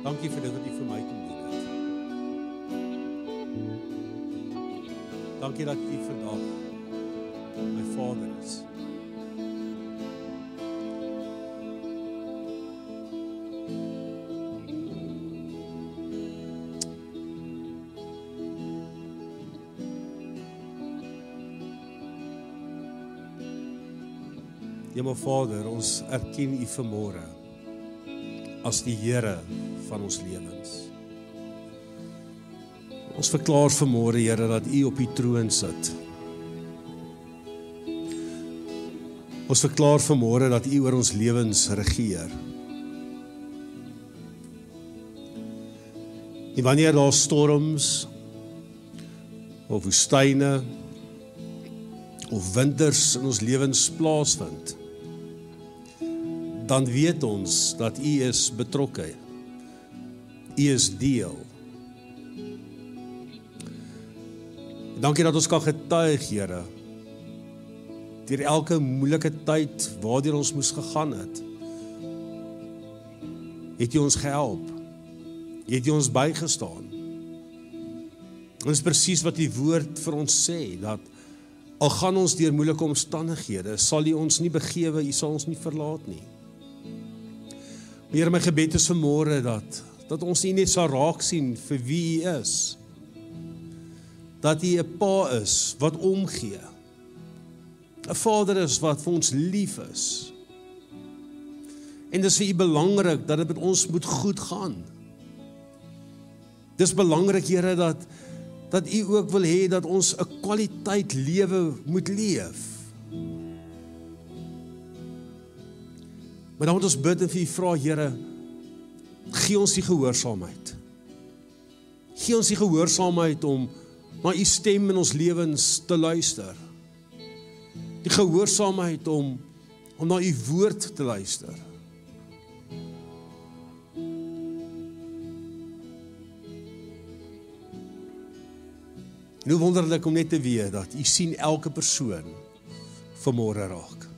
Dankie vir dit wat U vir my kom doen het. Dankie dat U vandag my Vader is. Hemel Vader, ons erken U vanmôre as die Here van ons lewens. Ons verklaar vanmôre Here dat U op die troon sit. Ons verklaar vanmôre dat U oor ons lewens regeer. En wanneer daar storms of woestyne of winters in ons lewens plaasvind, dan weet ons dat U is betrokke. U is deel. Dankie dat ons kan getuig, Here. Deur elke moeilike tyd waardeur ons moes gegaan het, het U ons gehelp. Het U ons bygestaan. Dit is presies wat die woord vir ons sê dat al gaan ons deur moeilike omstandighede, sal U ons nie begewe, U sal ons nie verlaat nie. Here my gebed is vanmôre dat dat ons U net sal raak sien vir wie U is. Dat U 'n Pa is wat omgee. 'n Vader is wat vir ons lief is. En dit is vir U belangrik dat dit met ons moet goed gaan. Dis belangrik Here dat dat U ook wil hê dat ons 'n kwaliteit lewe moet leef. Maar dan moet ons bid en vir U vra Here, gee ons die gehoorsaamheid. Gee ons die gehoorsaamheid om na U stem in ons lewens te luister. Die gehoorsaamheid om om na U woord te luister. Nou wonderlik om net te weet dat U sien elke persoon vanmôre raak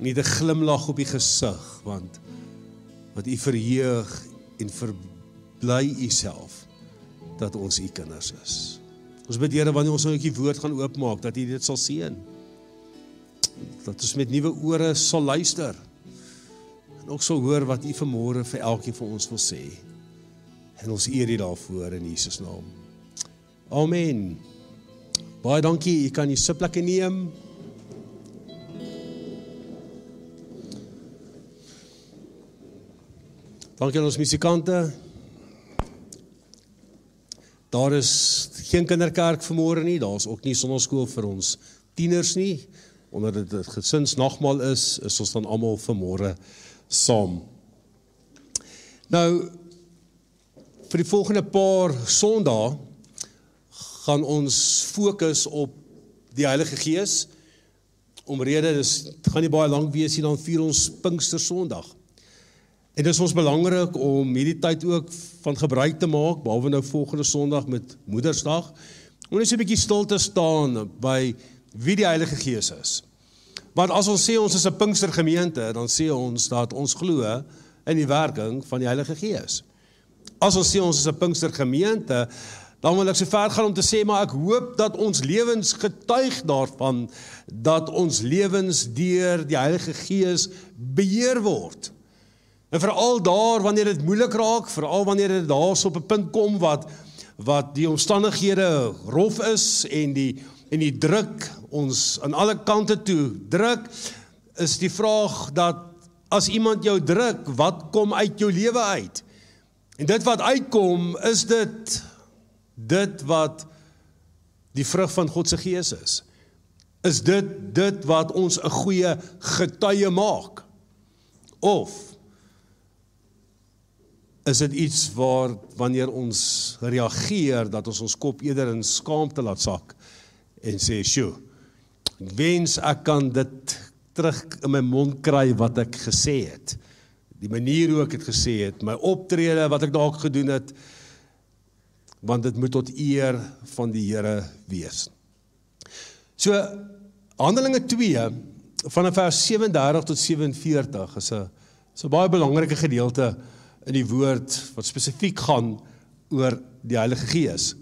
nie 'n glimlag op die gesig want wat u verheug en verbly u self dat ons u kinders is. Ons bid Here wanneer ons nou die woord gaan oopmaak dat u dit sal seën. Dat ons met nuwe ore sal luister en ook sal hoor wat u vanmôre vir elkeen van ons wil sê. En ons eer u daarvoor in Jesus naam. Amen. Baie dankie. U kan die sitplekke neem. Dankie aan ons musikante. Daar is geen kinderkerk vanmôre nie. Daar's ook nie sonnaskool vir ons tieners nie. Onder dit gesinsnagmaal is, is ons dan almal vanmôre saam. Nou vir die volgende paar Sondae gaan ons fokus op die Heilige Gees. Omrede dis gaan nie baie lank wees nie dan vier ons Pinkster Sondag. En dit is ons belangrik om hierdie tyd ook van gebruik te maak behalwe nou volgende Sondag met Moedersdag om net so 'n bietjie stil te staan by wie die Heilige Gees is. Want as ons sê ons is 'n Pinkstergemeente, dan sê ons dat ons glo in die werking van die Heilige Gees. As ons sê ons is 'n Pinkstergemeente, dan wil ek so ver gaan om te sê maar ek hoop dat ons lewens getuig daarvan dat ons lewens deur die Heilige Gees beheer word. En veral daar wanneer dit moeilik raak, veral wanneer dit daar's op 'n punt kom wat wat die omstandighede rof is en die en die druk ons aan alle kante toe druk, is die vraag dat as iemand jou druk, wat kom uit jou lewe uit? En dit wat uitkom, is dit dit wat die vrug van God se gees is. Is dit dit wat ons 'n goeie getuie maak? Of is dit iets waar wanneer ons reageer dat ons ons kop eerder in skaamte laat sak en sê, "Sjoe, ek wens ek kan dit terug in my mond kry wat ek gesê het." Die manier hoe ek dit gesê het, my optrede wat ek dalk gedoen het, want dit moet tot eer van die Here wees. So Handelinge 2 vanaf vers 37 tot 47 is 'n so baie belangrike gedeelte in die woord wat spesifiek gaan oor die Heilige Gees.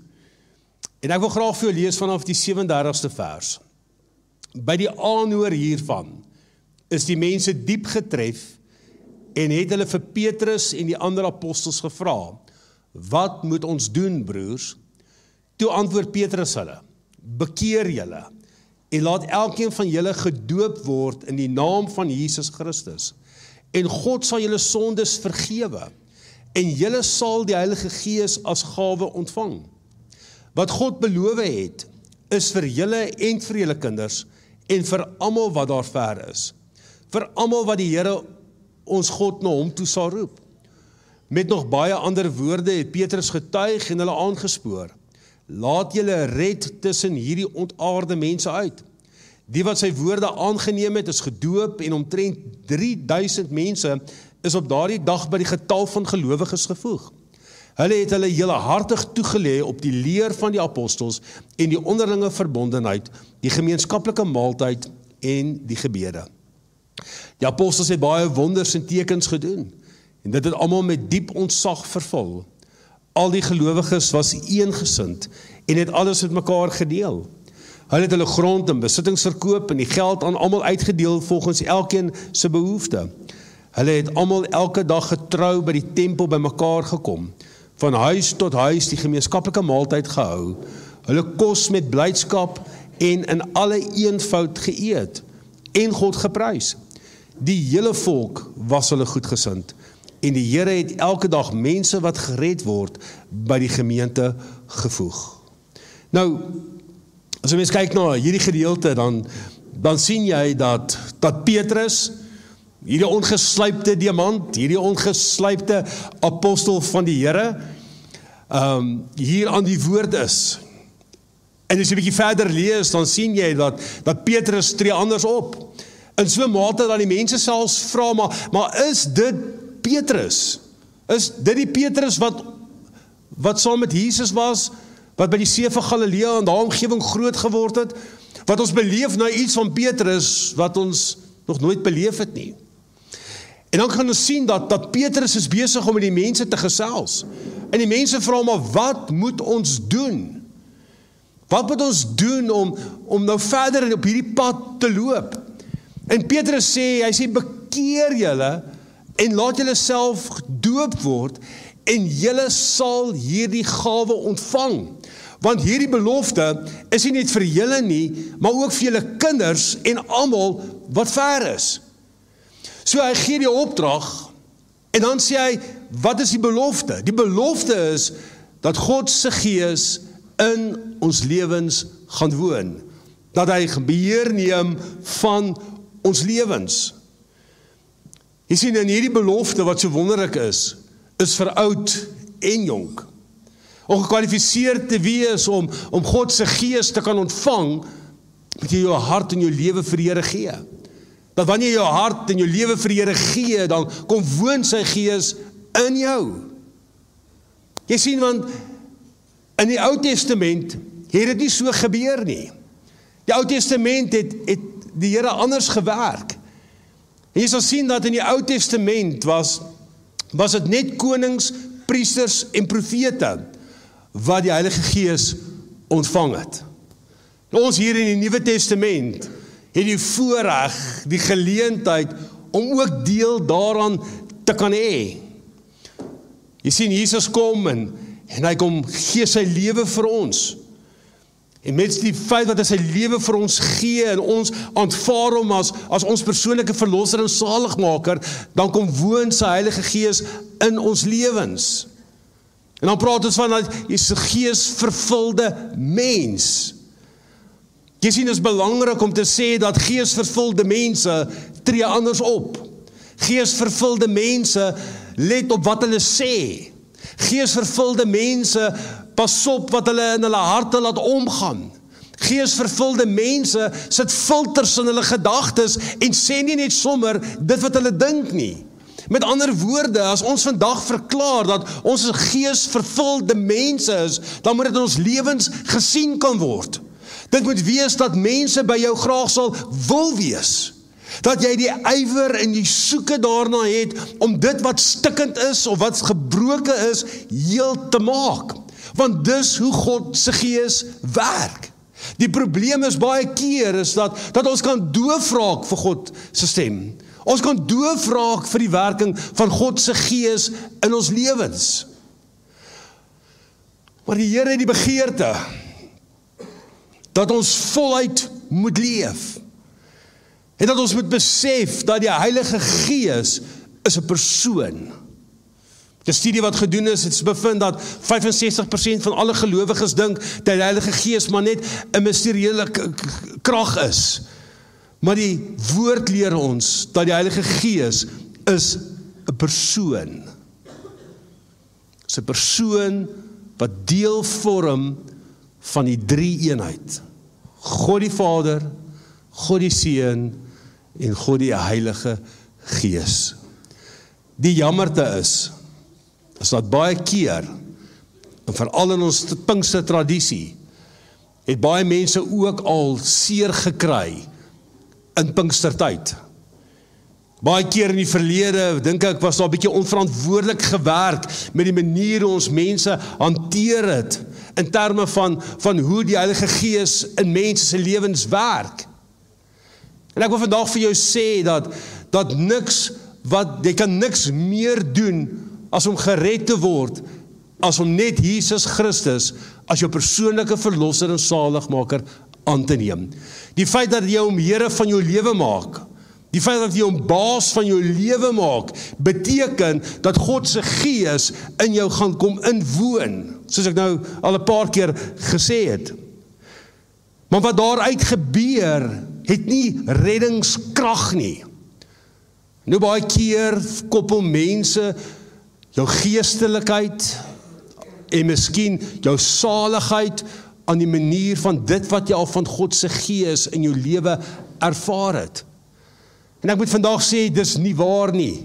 En ek wil graag vir jou lees vanaf die 37ste vers. By die aanhoor hiervan is die mense diep getref en het hulle vir Petrus en die ander apostels gevra: "Wat moet ons doen, broers?" Toe antwoord Petrus hulle: "Bekeer julle en laat elkeen van julle gedoop word in die naam van Jesus Christus." En God sal julle sondes vergewe en julle sal die Heilige Gees as gawe ontvang. Wat God beloof het, is vir julle en vir julle kinders en vir almal wat daar ver is. Vir almal wat die Here ons God na hom toe sal roep. Met nog baie ander woorde het Petrus getuig en hulle aangespoor. Laat julle red tussen hierdie ontaarde mense uit. Die wat sy woorde aangeneem het, is gedoop en omtrent 3000 mense is op daardie dag by die getal van gelowiges gevoeg. Hulle het hulle hele hartig toegelê op die leer van die apostels en die onderlinge verbondenheid, die gemeenskaplike maaltyd en die gebede. Die apostels het baie wonders en tekens gedoen en dit het almal met diep ontzag vervul. Al die gelowiges was eengesind en het alles met mekaar gedeel. Hulle het hulle grond en besittings verkoop en die geld aan almal uitgedeel volgens elkeen se behoefte. Hulle het almal elke dag getrou by die tempel bymekaar gekom, van huis tot huis die gemeenskaplike maaltyd gehou. Hulle kos met blydskap en in alle eenvoud geëet en God geprys. Die hele volk was hulle goedgesind en die Here het elke dag mense wat gered word by die gemeente gevoeg. Nou As jy mens kyk na hierdie gedeelte dan dan sien jy dat dat Petrus hierdie ongeslypte diamant, hierdie ongeslypte apostel van die Here ehm um, hier aan die woord is. En as jy 'n bietjie verder lees, dan sien jy dat dat Petrus tree anders op. In so 'n mate dat die mense selfs vra maar maar is dit Petrus? Is dit die Petrus wat wat saam met Jesus was? Wat by die see van Galilea en daai omgewing groot geword het, wat ons beleef nou iets van Petrus wat ons nog nooit beleef het nie. En dan kan ons sien dat dat Petrus is besig om met die mense te gesels. En die mense vra maar wat moet ons doen? Wat moet ons doen om om nou verder op hierdie pad te loop? En Petrus sê, hy sê bekeer julle en laat julle self gedoop word en julle sal hierdie gawe ontvang. Want hierdie belofte is nie net vir julle nie, maar ook vir julle kinders en almal wat ver is. So hy gee die opdrag en dan sê hy, wat is die belofte? Die belofte is dat God se gees in ons lewens gaan woon. Dat hy beheer neem van ons lewens. Jy sien in hierdie belofte wat so wonderlik is, is vir oud en jonk om gekwalifiseerd te wees om om God se gees te kan ontvang, moet jy jou hart en jou lewe vir die Here gee. Dat wanneer jy jou hart en jou lewe vir die Here gee, dan kom woon sy gees in jou. Jy sien want in die Ou Testament het dit nie so gebeur nie. Die Ou Testament het het die Here anders gewerk. En jy sal sien dat in die Ou Testament was was dit net konings, priesters en profete wat die Heilige Gees ontvang het. Ons hier in die Nuwe Testament het die voorreg, die geleentheid om ook deel daaraan te kan hê. Jy sien Jesus kom en en hy kom gee sy lewe vir ons. En met die feit dat hy sy lewe vir ons gee en ons aanvaar hom as as ons persoonlike verlosser en saligmaker, dan kom woon sy Heilige Gees in ons lewens. En dan praat ons van dat jy se gees vervulde mens. Jy sien dit is belangrik om te sê dat gees vervulde mense tree anders op. Gees vervulde mense let op wat hulle sê. Gees vervulde mense pas op wat hulle in hulle harte laat omgaan. Gees vervulde mense sit filters in hulle gedagtes en sê nie net sommer dit wat hulle dink nie. Met ander woorde, as ons vandag verklaar dat ons 'n geesvervulde mense is, dan moet dit in ons lewens gesien kan word. Dit moet wees dat mense by jou graag sal wil wees. Dat jy die ywer en die soeke daarna het om dit wat stikkend is of wat gebroke is heel te maak. Want dis hoe God se gees werk. Die probleem is baie keer is dat dat ons kan doof raak vir God se stem. Ons kan doof raak vir die werking van God se gees in ons lewens. Maar die Here het die begeerte dat ons voluit moet leef. En dat ons moet besef dat die Heilige Gees is 'n persoon. 'n Studie wat gedoen is, het bevind dat 65% van alle gelowiges dink dat die Heilige Gees maar net 'n misterieuse krag is. Maar die woord leer ons dat die Heilige Gees is 'n persoon. 'n persoon wat deel vorm van die drie eenheid. God die Vader, God die Seun en God die Heilige Gees. Die jammerte is is dat baie keer en veral in ons Pinkster tradisie het baie mense ook al seer gekry in Pinkstertyd. Baie keer in die verlede dink ek was daar 'n bietjie onverantwoordelik gewerk met die manier hoe ons mense hanteer het in terme van van hoe die Heilige Gees in mense se lewens werk. En ek wil vandag vir jou sê dat dat niks wat jy kan niks meer doen as om gered te word as om net Jesus Christus as jou persoonlike verlosser en saligmaker aan te neem. Die feit dat jy hom Here van jou lewe maak, die feit dat jy hom baas van jou lewe maak, beteken dat God se gees in jou gaan kom inwoon, soos ek nou al 'n paar keer gesê het. Maar wat daaruit gebeur, het nie reddingskrag nie. Nou baie keer koppel mense jou geestelikheid en miskien jou saligheid aan die manier van dit wat jy al van God se gees in jou lewe ervaar het. En ek moet vandag sê dis nie waar nie.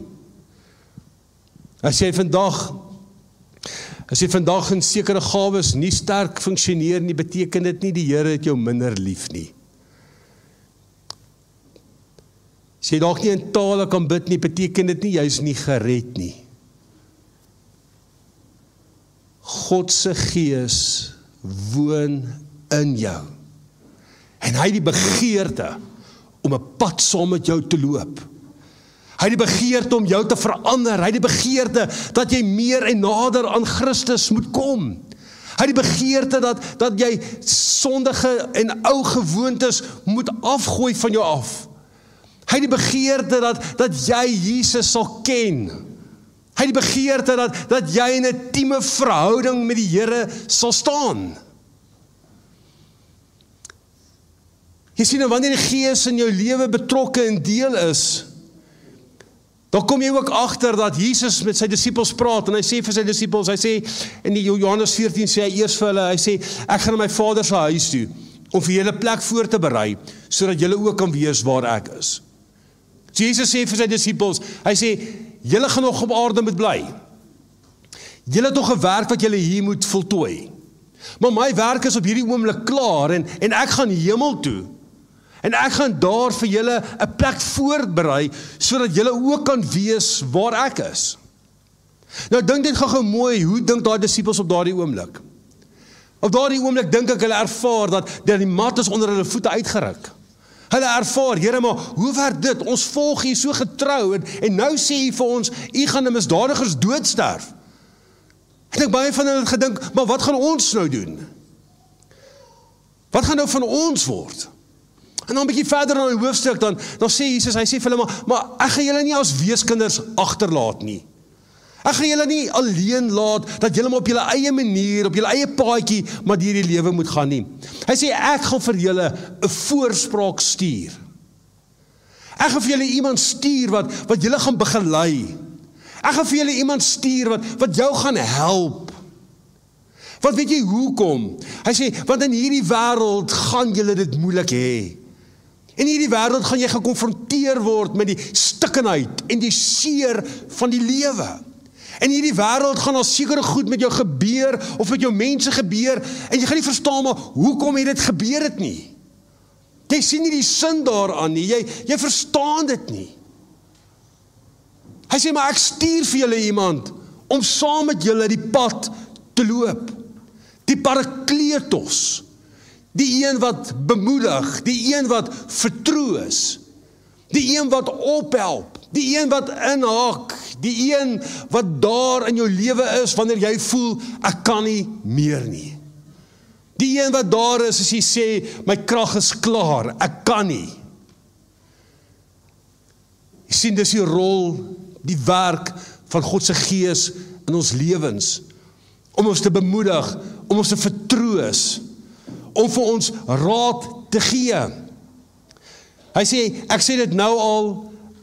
As jy vandag as jy vandag in sekere gawes nie sterk funksioneer nie, beteken dit nie die Here het jou minder lief nie. As jy dalk nie in tale kan bid nie, beteken dit nie jy's nie gered nie. God se gees woon in jou. En hy het die begeerte om 'n pad saam met jou te loop. Hy het die begeerte om jou te verander. Hy het die begeerte dat jy meer en nader aan Christus moet kom. Hy het die begeerte dat dat jy sondige en ou gewoontes moet afgooi van jou af. Hy het die begeerte dat dat jy Jesus sal ken. Hy het die begeerte dat dat jy in 'n intieme verhouding met die Here sal staan. Jy sien nou wanneer die Gees in jou lewe betrokke en deel is, dan kom jy ook agter dat Jesus met sy disippels praat en hy sê vir sy disippels, hy sê in Johannes 14 sê hy eers vir hulle, hy sê ek gaan na my Vader se huis toe om vir julle plek voor te berei sodat julle ook kan weet waar ek is. Jesus sê vir sy disippels, hy sê julle gaan nog op aarde moet bly. Julle het nog 'n werk wat julle hier moet voltooi. Maar my werk is op hierdie oomblik klaar en en ek gaan hemel toe. En ek gaan daar vir julle 'n plek voorberei sodat julle ook kan weet waar ek is. Nou dink dit gou-gou mooi, hoe dink daai disippels op daardie oomblik? Op daardie oomblik dink ek hulle ervaar dat dat die mat is onder hulle voete uitgeruk. Hulle ervaar, Here, maar hoe werk dit? Ons volg U so getrou en en nou sê U vir ons, U gaan 'n misdadigers doodsterf. Ek dink baie van hulle het gedink, maar wat gaan ons nou doen? Wat gaan nou van ons word? En dan 'n bietjie verder in die hoofstuk dan dan sê Jesus, hy sê vir hulle maar, maar ek gaan julle nie as weeskinders agterlaat nie. Ek gaan julle nie alleen laat dat julle maar op julle eie manier, op julle eie paadjie maar deur die lewe moet gaan nie. Hy sê ek gaan vir julle 'n voorspraak stuur. Ek gaan vir julle iemand stuur wat wat julle gaan begelei. Ek gaan vir julle iemand stuur wat wat jou gaan help. Want weet jy hoekom? Hy sê want in hierdie wêreld gaan julle dit moeilik hê. In hierdie wêreld gaan jy gekonfronteer word met die stikkenheid en die seer van die lewe. In hierdie wêreld gaan daar sekere goed met jou gebeur of met jou mense gebeur en jy gaan nie verstaan maar hoekom het dit gebeur het nie. Jy sien nie die sin daaraan nie. Jy jy verstaan dit nie. Hy sê maar ek stuur vir julle iemand om saam met julle die pad te loop. Die Parakletos. Die een wat bemoedig, die een wat vertroos. Die een wat ophelp, die een wat inhaak, die een wat daar in jou lewe is wanneer jy voel ek kan nie meer nie. Die een wat daar is as jy sê my krag is klaar, ek kan nie. Jy sien dis die rol, die werk van God se gees in ons lewens om ons te bemoedig, om ons te vertroos, om vir ons raad te gee. Hy sê ek sê dit nou al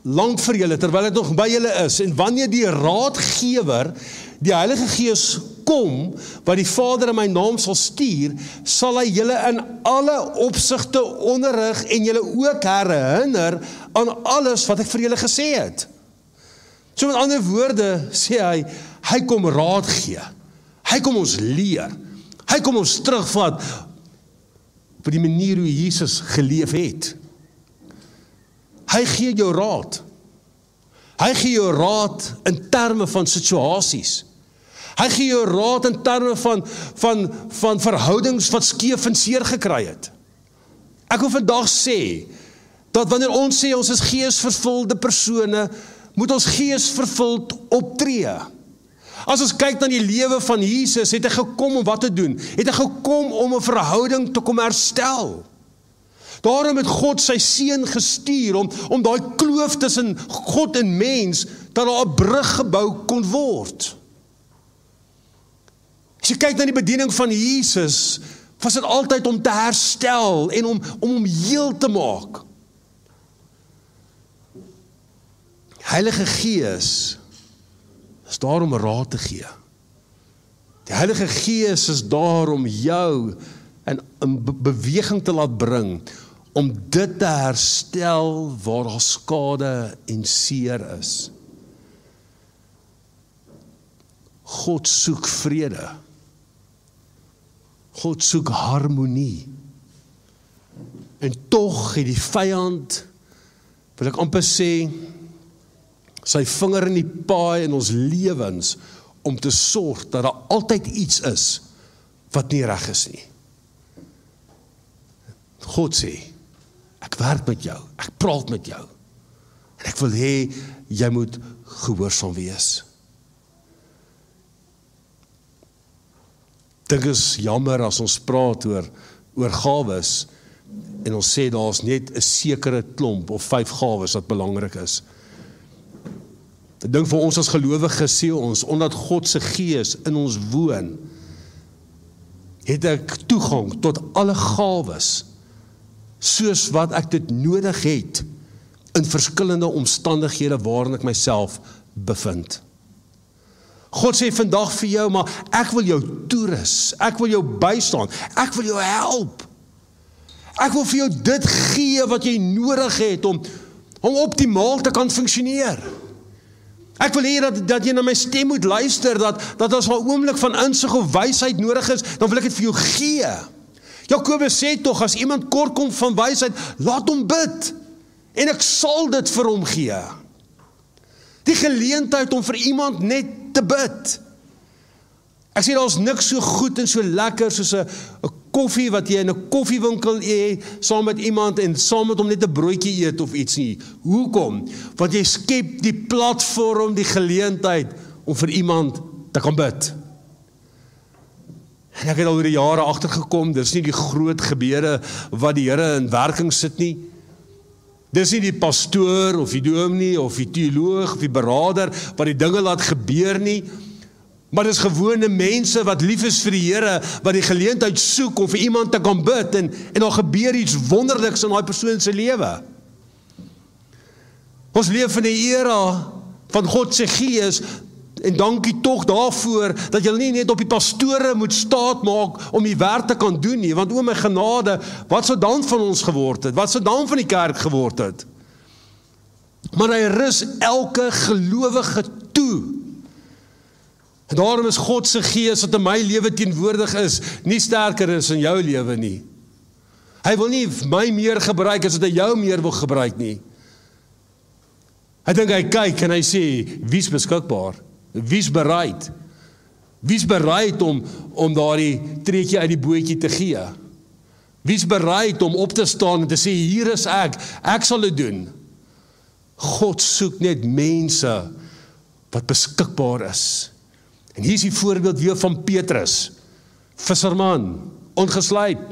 lank vir julle terwyl dit nog by julle is en wanneer die raadgewer die Heilige Gees kom wat die Vader in my naam sal stuur, sal hy julle in alle opsigte onderrig en julle ook herinner aan alles wat ek vir julle gesê het. So met ander woorde sê hy, hy kom raad gee. Hy kom ons leer. Hy kom ons terugvat vir die manier hoe Jesus geleef het. Hy gee jou raad. Hy gee jou raad in terme van situasies. Hy gee jou raad in terme van van van verhoudings wat skeef en seer gekry het. Ek wil vandag sê dat wanneer ons sê ons is geesvervulde persone, moet ons geesvervuld optree. As ons kyk na die lewe van Jesus, het hy gekom om wat te doen? Het hy gekom om 'n verhouding te kom herstel? Daarom het God sy seun gestuur om om daai kloof tussen God en mens dat daar 'n brug gebou kon word. As jy kyk na die bediening van Jesus, was dit altyd om te herstel en om om hom heel te maak. Heilige Gees is daar om raad te gee. Die Heilige Gees is daar om jou in 'n beweging te laat bring om dit te herstel waar daar skade en seer is. God soek vrede. God soek harmonie. En tog het die vyand wil ek amper sê sy vinger in die paai in ons lewens om te sorg dat daar altyd iets is wat nie reg is nie. God sê, ek werk met jou, ek praat met jou. En ek wil hê jy moet gehoorsaam wees. Dit is jammer as ons praat oor oor gawes en ons sê daar's net 'n sekere klomp of vyf gawes wat belangrik is. Ek dink vir ons as gelowiges sê ons omdat God se gees in ons woon het ek toegang tot alle gawes soos wat ek dit nodig het in verskillende omstandighede waarin ek myself bevind. God sê vandag vir jou, maar ek wil jou toerus. Ek wil jou bystaan. Ek wil jou help. Ek wil vir jou dit gee wat jy nodig het om om optimaal te kan funksioneer. Ek wil hê dat dat jy na my stem moet luister dat dat as 'n oomblik van insig of wysheid nodig is, dan wil ek dit vir jou gee. Jakobus sê tog as iemand kort kom van wysheid, laat hom bid en ek sal dit vir hom gee. Die geleentheid om vir iemand net te bid. Ek sê daar's niks so goed en so lekker soos 'n 'n koffie wat jy in 'n koffiewinkel eet saam met iemand en saam met hom net 'n broodjie eet of iets nie. Hoekom? Want jy skep die platform, die geleentheid om vir iemand te kan bid. En ek het al oor die jare agtergekom, dis nie die groot gebeure wat die Here in werking sit nie. Dis nie die pastoor of die dominee of die teoloog of die beraader wat die dinge laat gebeur nie. Maar dis gewone mense wat lief is vir die Here, wat die geleentheid soek om vir iemand te kan bid en en daar gebeur iets wonderliks in daai persoon se lewe. Ons leef in 'n era van God se gees En dankie tog daarvoor dat jy nie net op die pastore moet staat maak om die werk te kan doen nie, want o my genade, wat sou dan van ons geword het? Wat sou dan van die kerk geword het? Maar hy rus elke gelowige toe. En daarom is God se gees wat in my lewe teenwoordig is, nie sterker is in jou lewe nie. Hy wil nie my meer gebruik as wat hy jou meer wil gebruik nie. Hy dink hy kyk en hy sê wie's beskikbaar? Wie's bereid? Wie's bereid om om daardie treetjie uit die bootjie te gee? Wie's bereid om op te staan en te sê hier is ek, ek sal dit doen. God soek net mense wat beskikbaar is. En hier is die voorbeeld weer van Petrus. Visserman, ongesluit.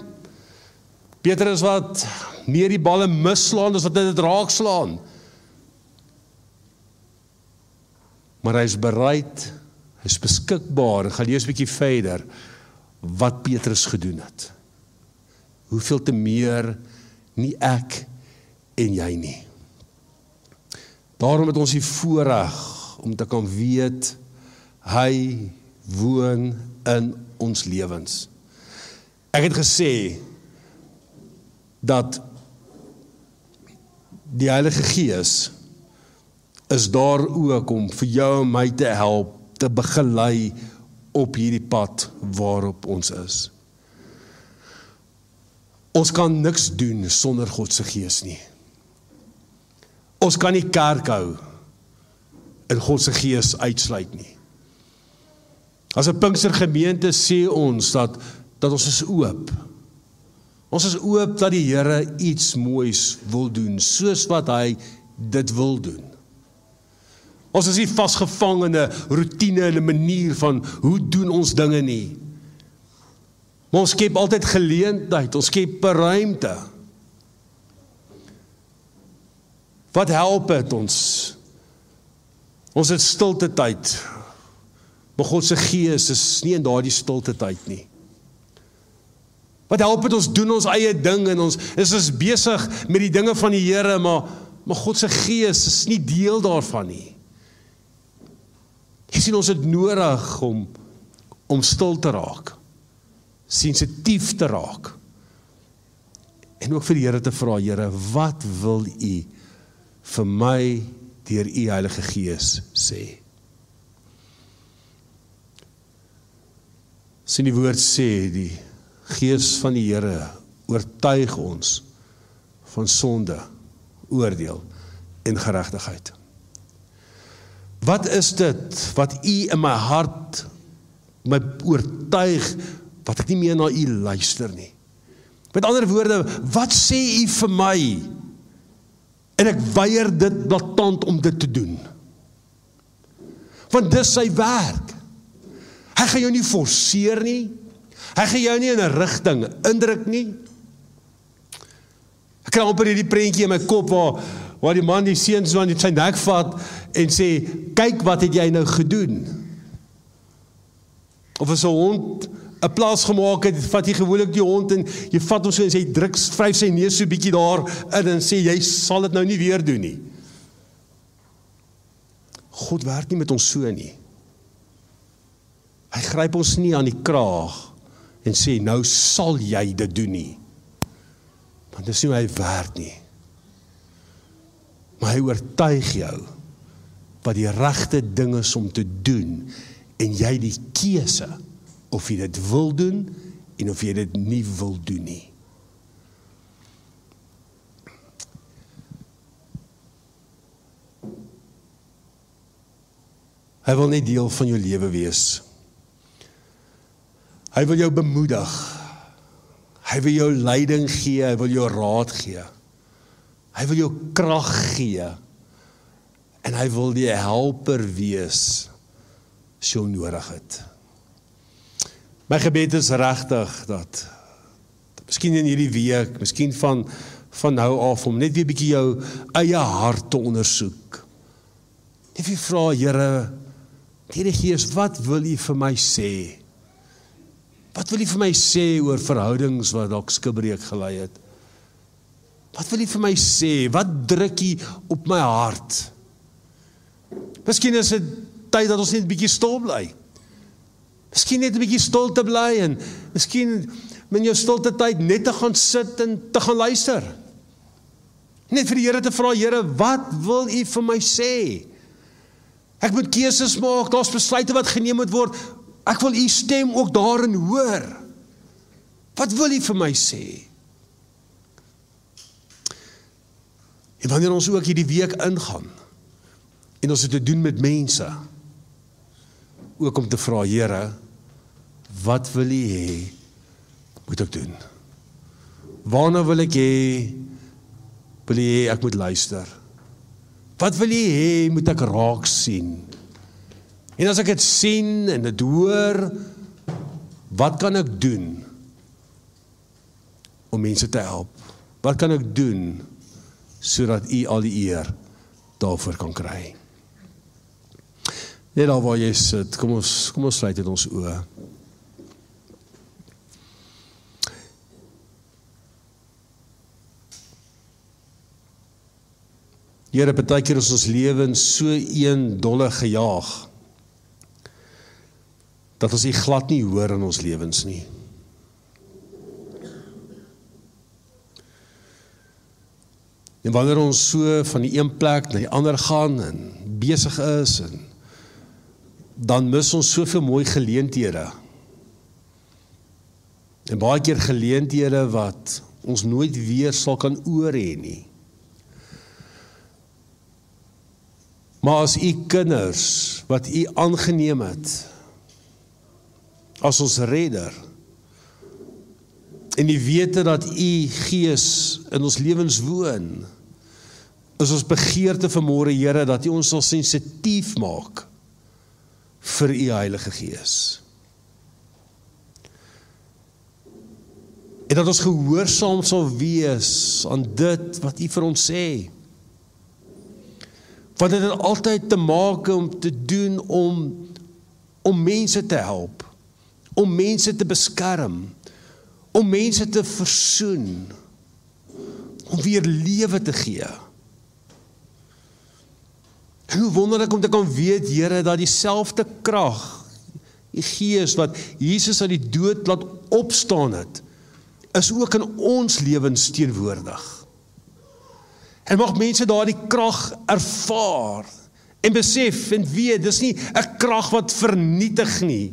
Petrus wat meer die balle misslaan as wat hy dit raak Maar hy is bereid, hy is beskikbaar. Gaan lees 'n bietjie verder wat Petrus gedoen het. Hoeveel te meer nie ek en jy nie. Daarom het ons die voorreg om te kan weet hy woon in ons lewens. Ek het gesê dat die Heilige Gees is daar ook om vir jou en my te help te begelei op hierdie pad waarop ons is. Ons kan niks doen sonder God se Gees nie. Ons kan nie kerk hou in God se Gees uitsluit nie. As 'n Pinkster gemeente sê ons dat dat ons is oop. Ons is oop dat die Here iets moois wil doen soos wat hy dit wil doen. Ons is nie vasgevang in 'n rotine en 'n manier van hoe doen ons dinge nie. Maar ons skep altyd geleentheid, ons skep ruimte. Wat help dit ons? Ons het stilte tyd. Maar God se gees is nie in daardie stilte tyd nie. Wat help dit ons doen ons eie ding en ons is ons besig met die dinge van die Here, maar maar God se gees is nie deel daarvan nie. Jy sien ons het nodig om om stil te raak. Sensitief te raak. En ook vir die Here te vra, Here, wat wil U vir my deur U Heilige Gees sê? Sien die woord sê die Gees van die Here oortuig ons van sonde, oordeel en geregtigheid. Wat is dit wat u in my hart my oortuig wat ek nie meer na u luister nie? Met ander woorde, wat sê u vir my? En ek weier dit blaatant om dit te doen. Want dis sy werk. Hy gaan jou nie forceer nie. Hy gaan jou nie in 'n rigting indruk nie. Ek kry amper hierdie prentjie in my kop waar waar die man die seun so aan sy nek vat en sê kyk wat het jy nou gedoen? Of as 'n hond 'n plaas gemaak het vat jy gewoonlik die hond en jy vat hom so en sê druk vryf sy neus so bietjie daar in en sê jy sal dit nou nie weer doen nie. God werk nie met ons so nie. Hy gryp ons nie aan die kraag en sê nou sal jy dit doen nie. Want dis nie hoe hy werk nie maar hy oortuig jou wat die regte ding is om te doen en jy die keuse of jy dit wil doen en of jy dit nie wil doen nie. Hy wil net deel van jou lewe wees. Hy wil jou bemoedig. Hy wil jou leiding gee, hy wil jou raad gee. Hy wil jou krag gee. En hy wil die helper wees as jy nodig het. My gebed is regtig dat miskien in hierdie week, miskien van van nou af om net weer bietjie jou eie hart te ondersoek. Net vir vra Here, Here Gees, wat wil U vir my sê? Wat wil U vir my sê oor verhoudings wat dalk skibreek gelei het? Wat wil U vir my sê? Wat druk U op my hart? Miskien is dit tyd dat ons net 'n bietjie stil bly. Miskien net 'n bietjie stil te bly en miskien in jou stilte tyd net te gaan sit en te gaan luister. Net vir die Here te vra, Here, wat wil U vir my sê? Ek moet keuses maak, daar's besluite wat geneem moet word. Ek wil U stem ook daarin hoor. Wat wil U vir my sê? En wanneer ons ook hierdie week ingaan en ons het te doen met mense ook om te vra Here, wat wil U hê moet ek doen? Waarna wil ek hê wil U hê ek moet luister? Wat wil U hê moet ek raak sien? En as ek dit sien en dit hoor, wat kan ek doen om mense te help? Wat kan ek doen sodat u al die eer daarvoor kan kry. Net daar waar jy sit, kom ons kom ons sluit dit ons oë. Here, baie keer is ons lewens so een dolle gejaag dat ons nie glad nie hoor in ons lewens nie. En wanneer ons so van die een plek na die ander gaan en besig is en dan mis ons soveel mooi geleenthede. En baie keer geleenthede wat ons nooit weer sal kan oor hê nie. Maar as u kinders wat u aangeneem het as ons redder en u weet dat u gees in ons lewens woon is ons begeerte vir môre Here dat U ons sal sensitief maak vir U Heilige Gees. En dat ons gehoorsaam sal wees aan dit wat U vir ons sê. Want dit het altyd te maak om te doen om om mense te help, om mense te beskerm, om mense te versoen, om weer lewe te gee. En hoe wonderlik om te kan weet, Here, dat dieselfde krag, die Gees wat Jesus uit die dood laat opstaan het, is ook in ons lewens teenwoordig. En mag mense daardie krag ervaar en besef en weet, dis nie 'n krag wat vernietig nie,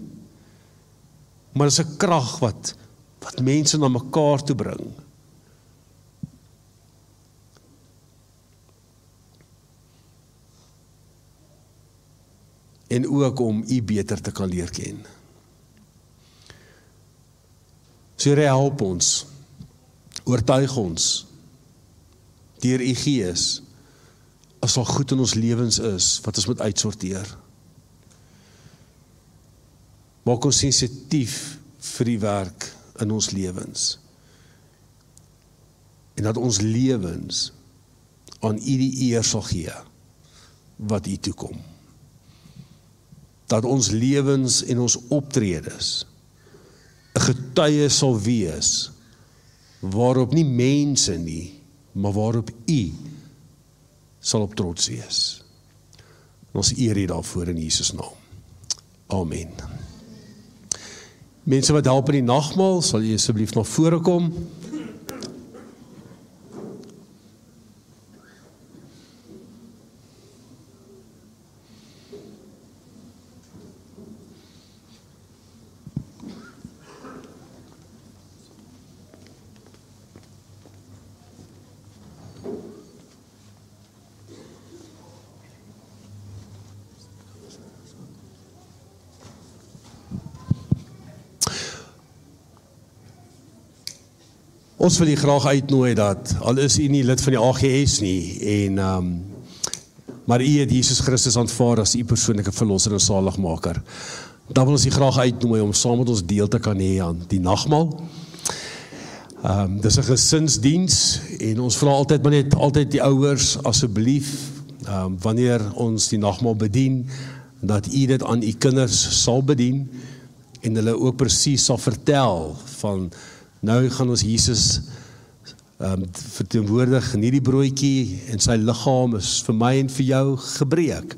maar dis 'n krag wat wat mense na mekaar toe bring. en ook om u beter te kan leer ken. So Here help ons. Oortuig ons deur u Gees as al goed in ons lewens is wat ons moet uitsorteer. Maak ons sensitief vir die werk in ons lewens. En dat ons lewens aan u die eer sal gee wat u toekom dat ons lewens en ons optredes 'n getuie sal wees waarop nie mense nie, maar waarop U sal op trots wees. Ons eer U daarvoor in Jesus naam. Amen. Mense wat help in die nagmaal, sal jy asseblief na vore kom. Ons wil u graag uitnooi dat al is u nie lid van die AGS nie en ehm um, maar u het Jesus Christus aanvaar as u persoonlike verlosser en saligmaker. Dan wil ons u graag uitnooi om saam met ons deel te kan hê aan die nagmaal. Ehm um, dis 'n gesinsdiens en ons vra altyd maar net altyd die ouers asseblief ehm um, wanneer ons die nagmaal bedien dat u dit aan u kinders sal bedien en hulle ook presies sal vertel van Nou gaan ons Jesus ehm um, verteenwoordig in hierdie broodjie en sy liggaam is vir my en vir jou gebreek.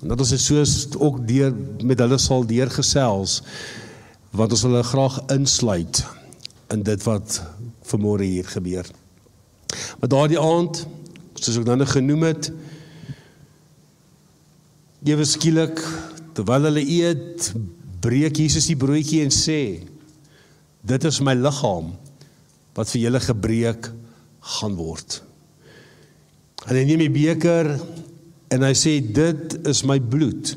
En dat ons dit soos ook deur met hulle sal deurgesels want ons wil hulle graag insluit in dit wat vanmôre hier gebeur. Maar daardie aand, soos ek nou net genoem het, ewe skielik terwyl hulle eet, breek Jesus die broodjie en sê Dit is my liggaam wat vir julle gebreek gaan word. En hy neem die beker en hy sê dit is my bloed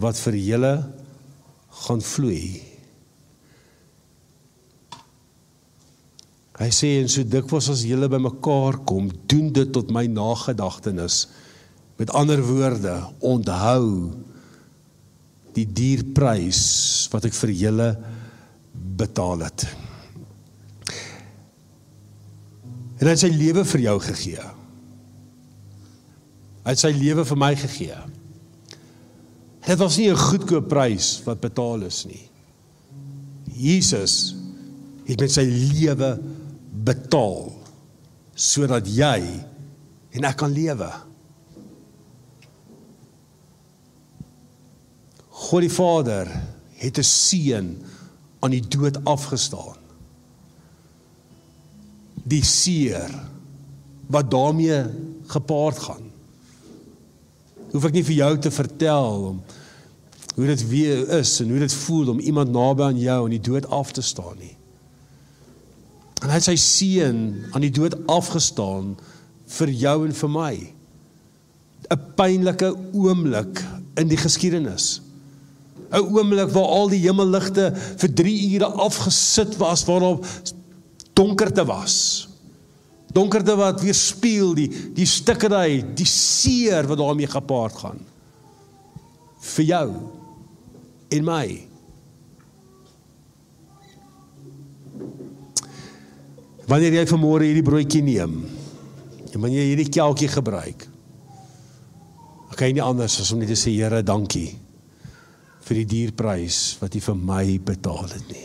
wat vir julle gaan vloei. Hy sê en so dikwels as julle bymekaar kom, doen dit tot my nagedagtenis. Met ander woorde, onthou die dierprys wat ek vir julle betaal het. En hy het sy lewe vir jou gegee. Hy het sy lewe vir my gegee. Dit was nie 'n goedkoop prys wat betaal is nie. Jesus het met sy lewe betaal sodat jy en ek kan lewe. God die Vader het 'n seun aan die dood afgestaan. Die seer wat daarmee gepaard gaan. Hoef ek nie vir jou te vertel om hoe dit weer is en hoe dit voel om iemand naby aan jou aan die dood af te staan nie. En hy het sy seun aan die dood afgestaan vir jou en vir my. 'n Pynlike oomblik in die geskiedenis. 'n Oomblik waar al die hemelligte vir 3 ure afgesit was waarop donkerte was. Donkerte wat weerspieël die die stikkerry, die seer wat daarmee gepaard gaan. vir jou en my. Wanneer jy vanmôre hierdie broodjie neem en wanneer jy hierdie kelkie gebruik, kan jy nie anders as om net te sê Here, dankie vir die dierprys wat U vir my betaal het nie.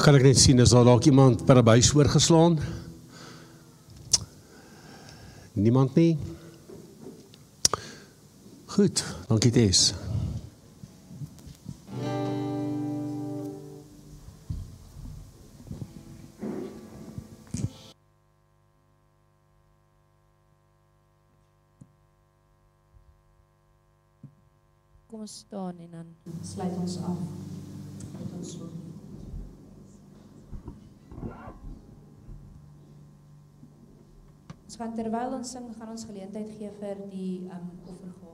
Ag kan ek net sien is daar dalk iemand per buis oorgeslaan? Niemand nie. Goed, dankie Tess. Kom ons staan en dan sluit ons af met ons woord. Gaan terwyl ons sing, gaan ons geleentheid gee vir die um offergawe.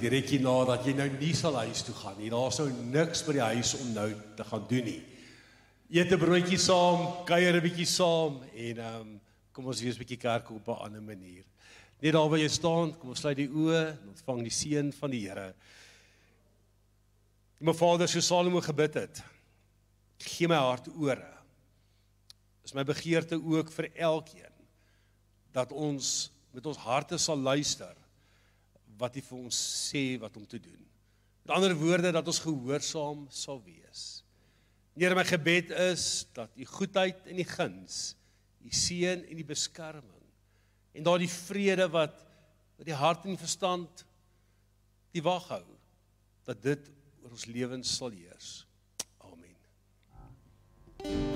Direk hierna dat jy nou nie sal huis toe gaan nie. Daar's nou niks by die huis om nou te gaan doen nie. Eet 'n broodjie saam, kuier 'n bietjie saam en ehm um, kom ons wees 'n bietjie kerk op 'n ander manier. Net daar waar jy staan, kom ons sluit die oë en ontvang die seën van die Here. My Vader, so Salomo gebid het. Gee my hart ore. Is my begeerte ook vir elkeen dat ons met ons harte sal luister wat hy vir ons sê wat om te doen. Met ander woorde dat ons gehoorsaam sal wees. Here, my gebed is dat u goedheid en u guns, u seën en u beskerming en daardie vrede wat wat die hart en die verstand die wag hou, dat dit oor ons lewens sal heers. Amen. Thank you.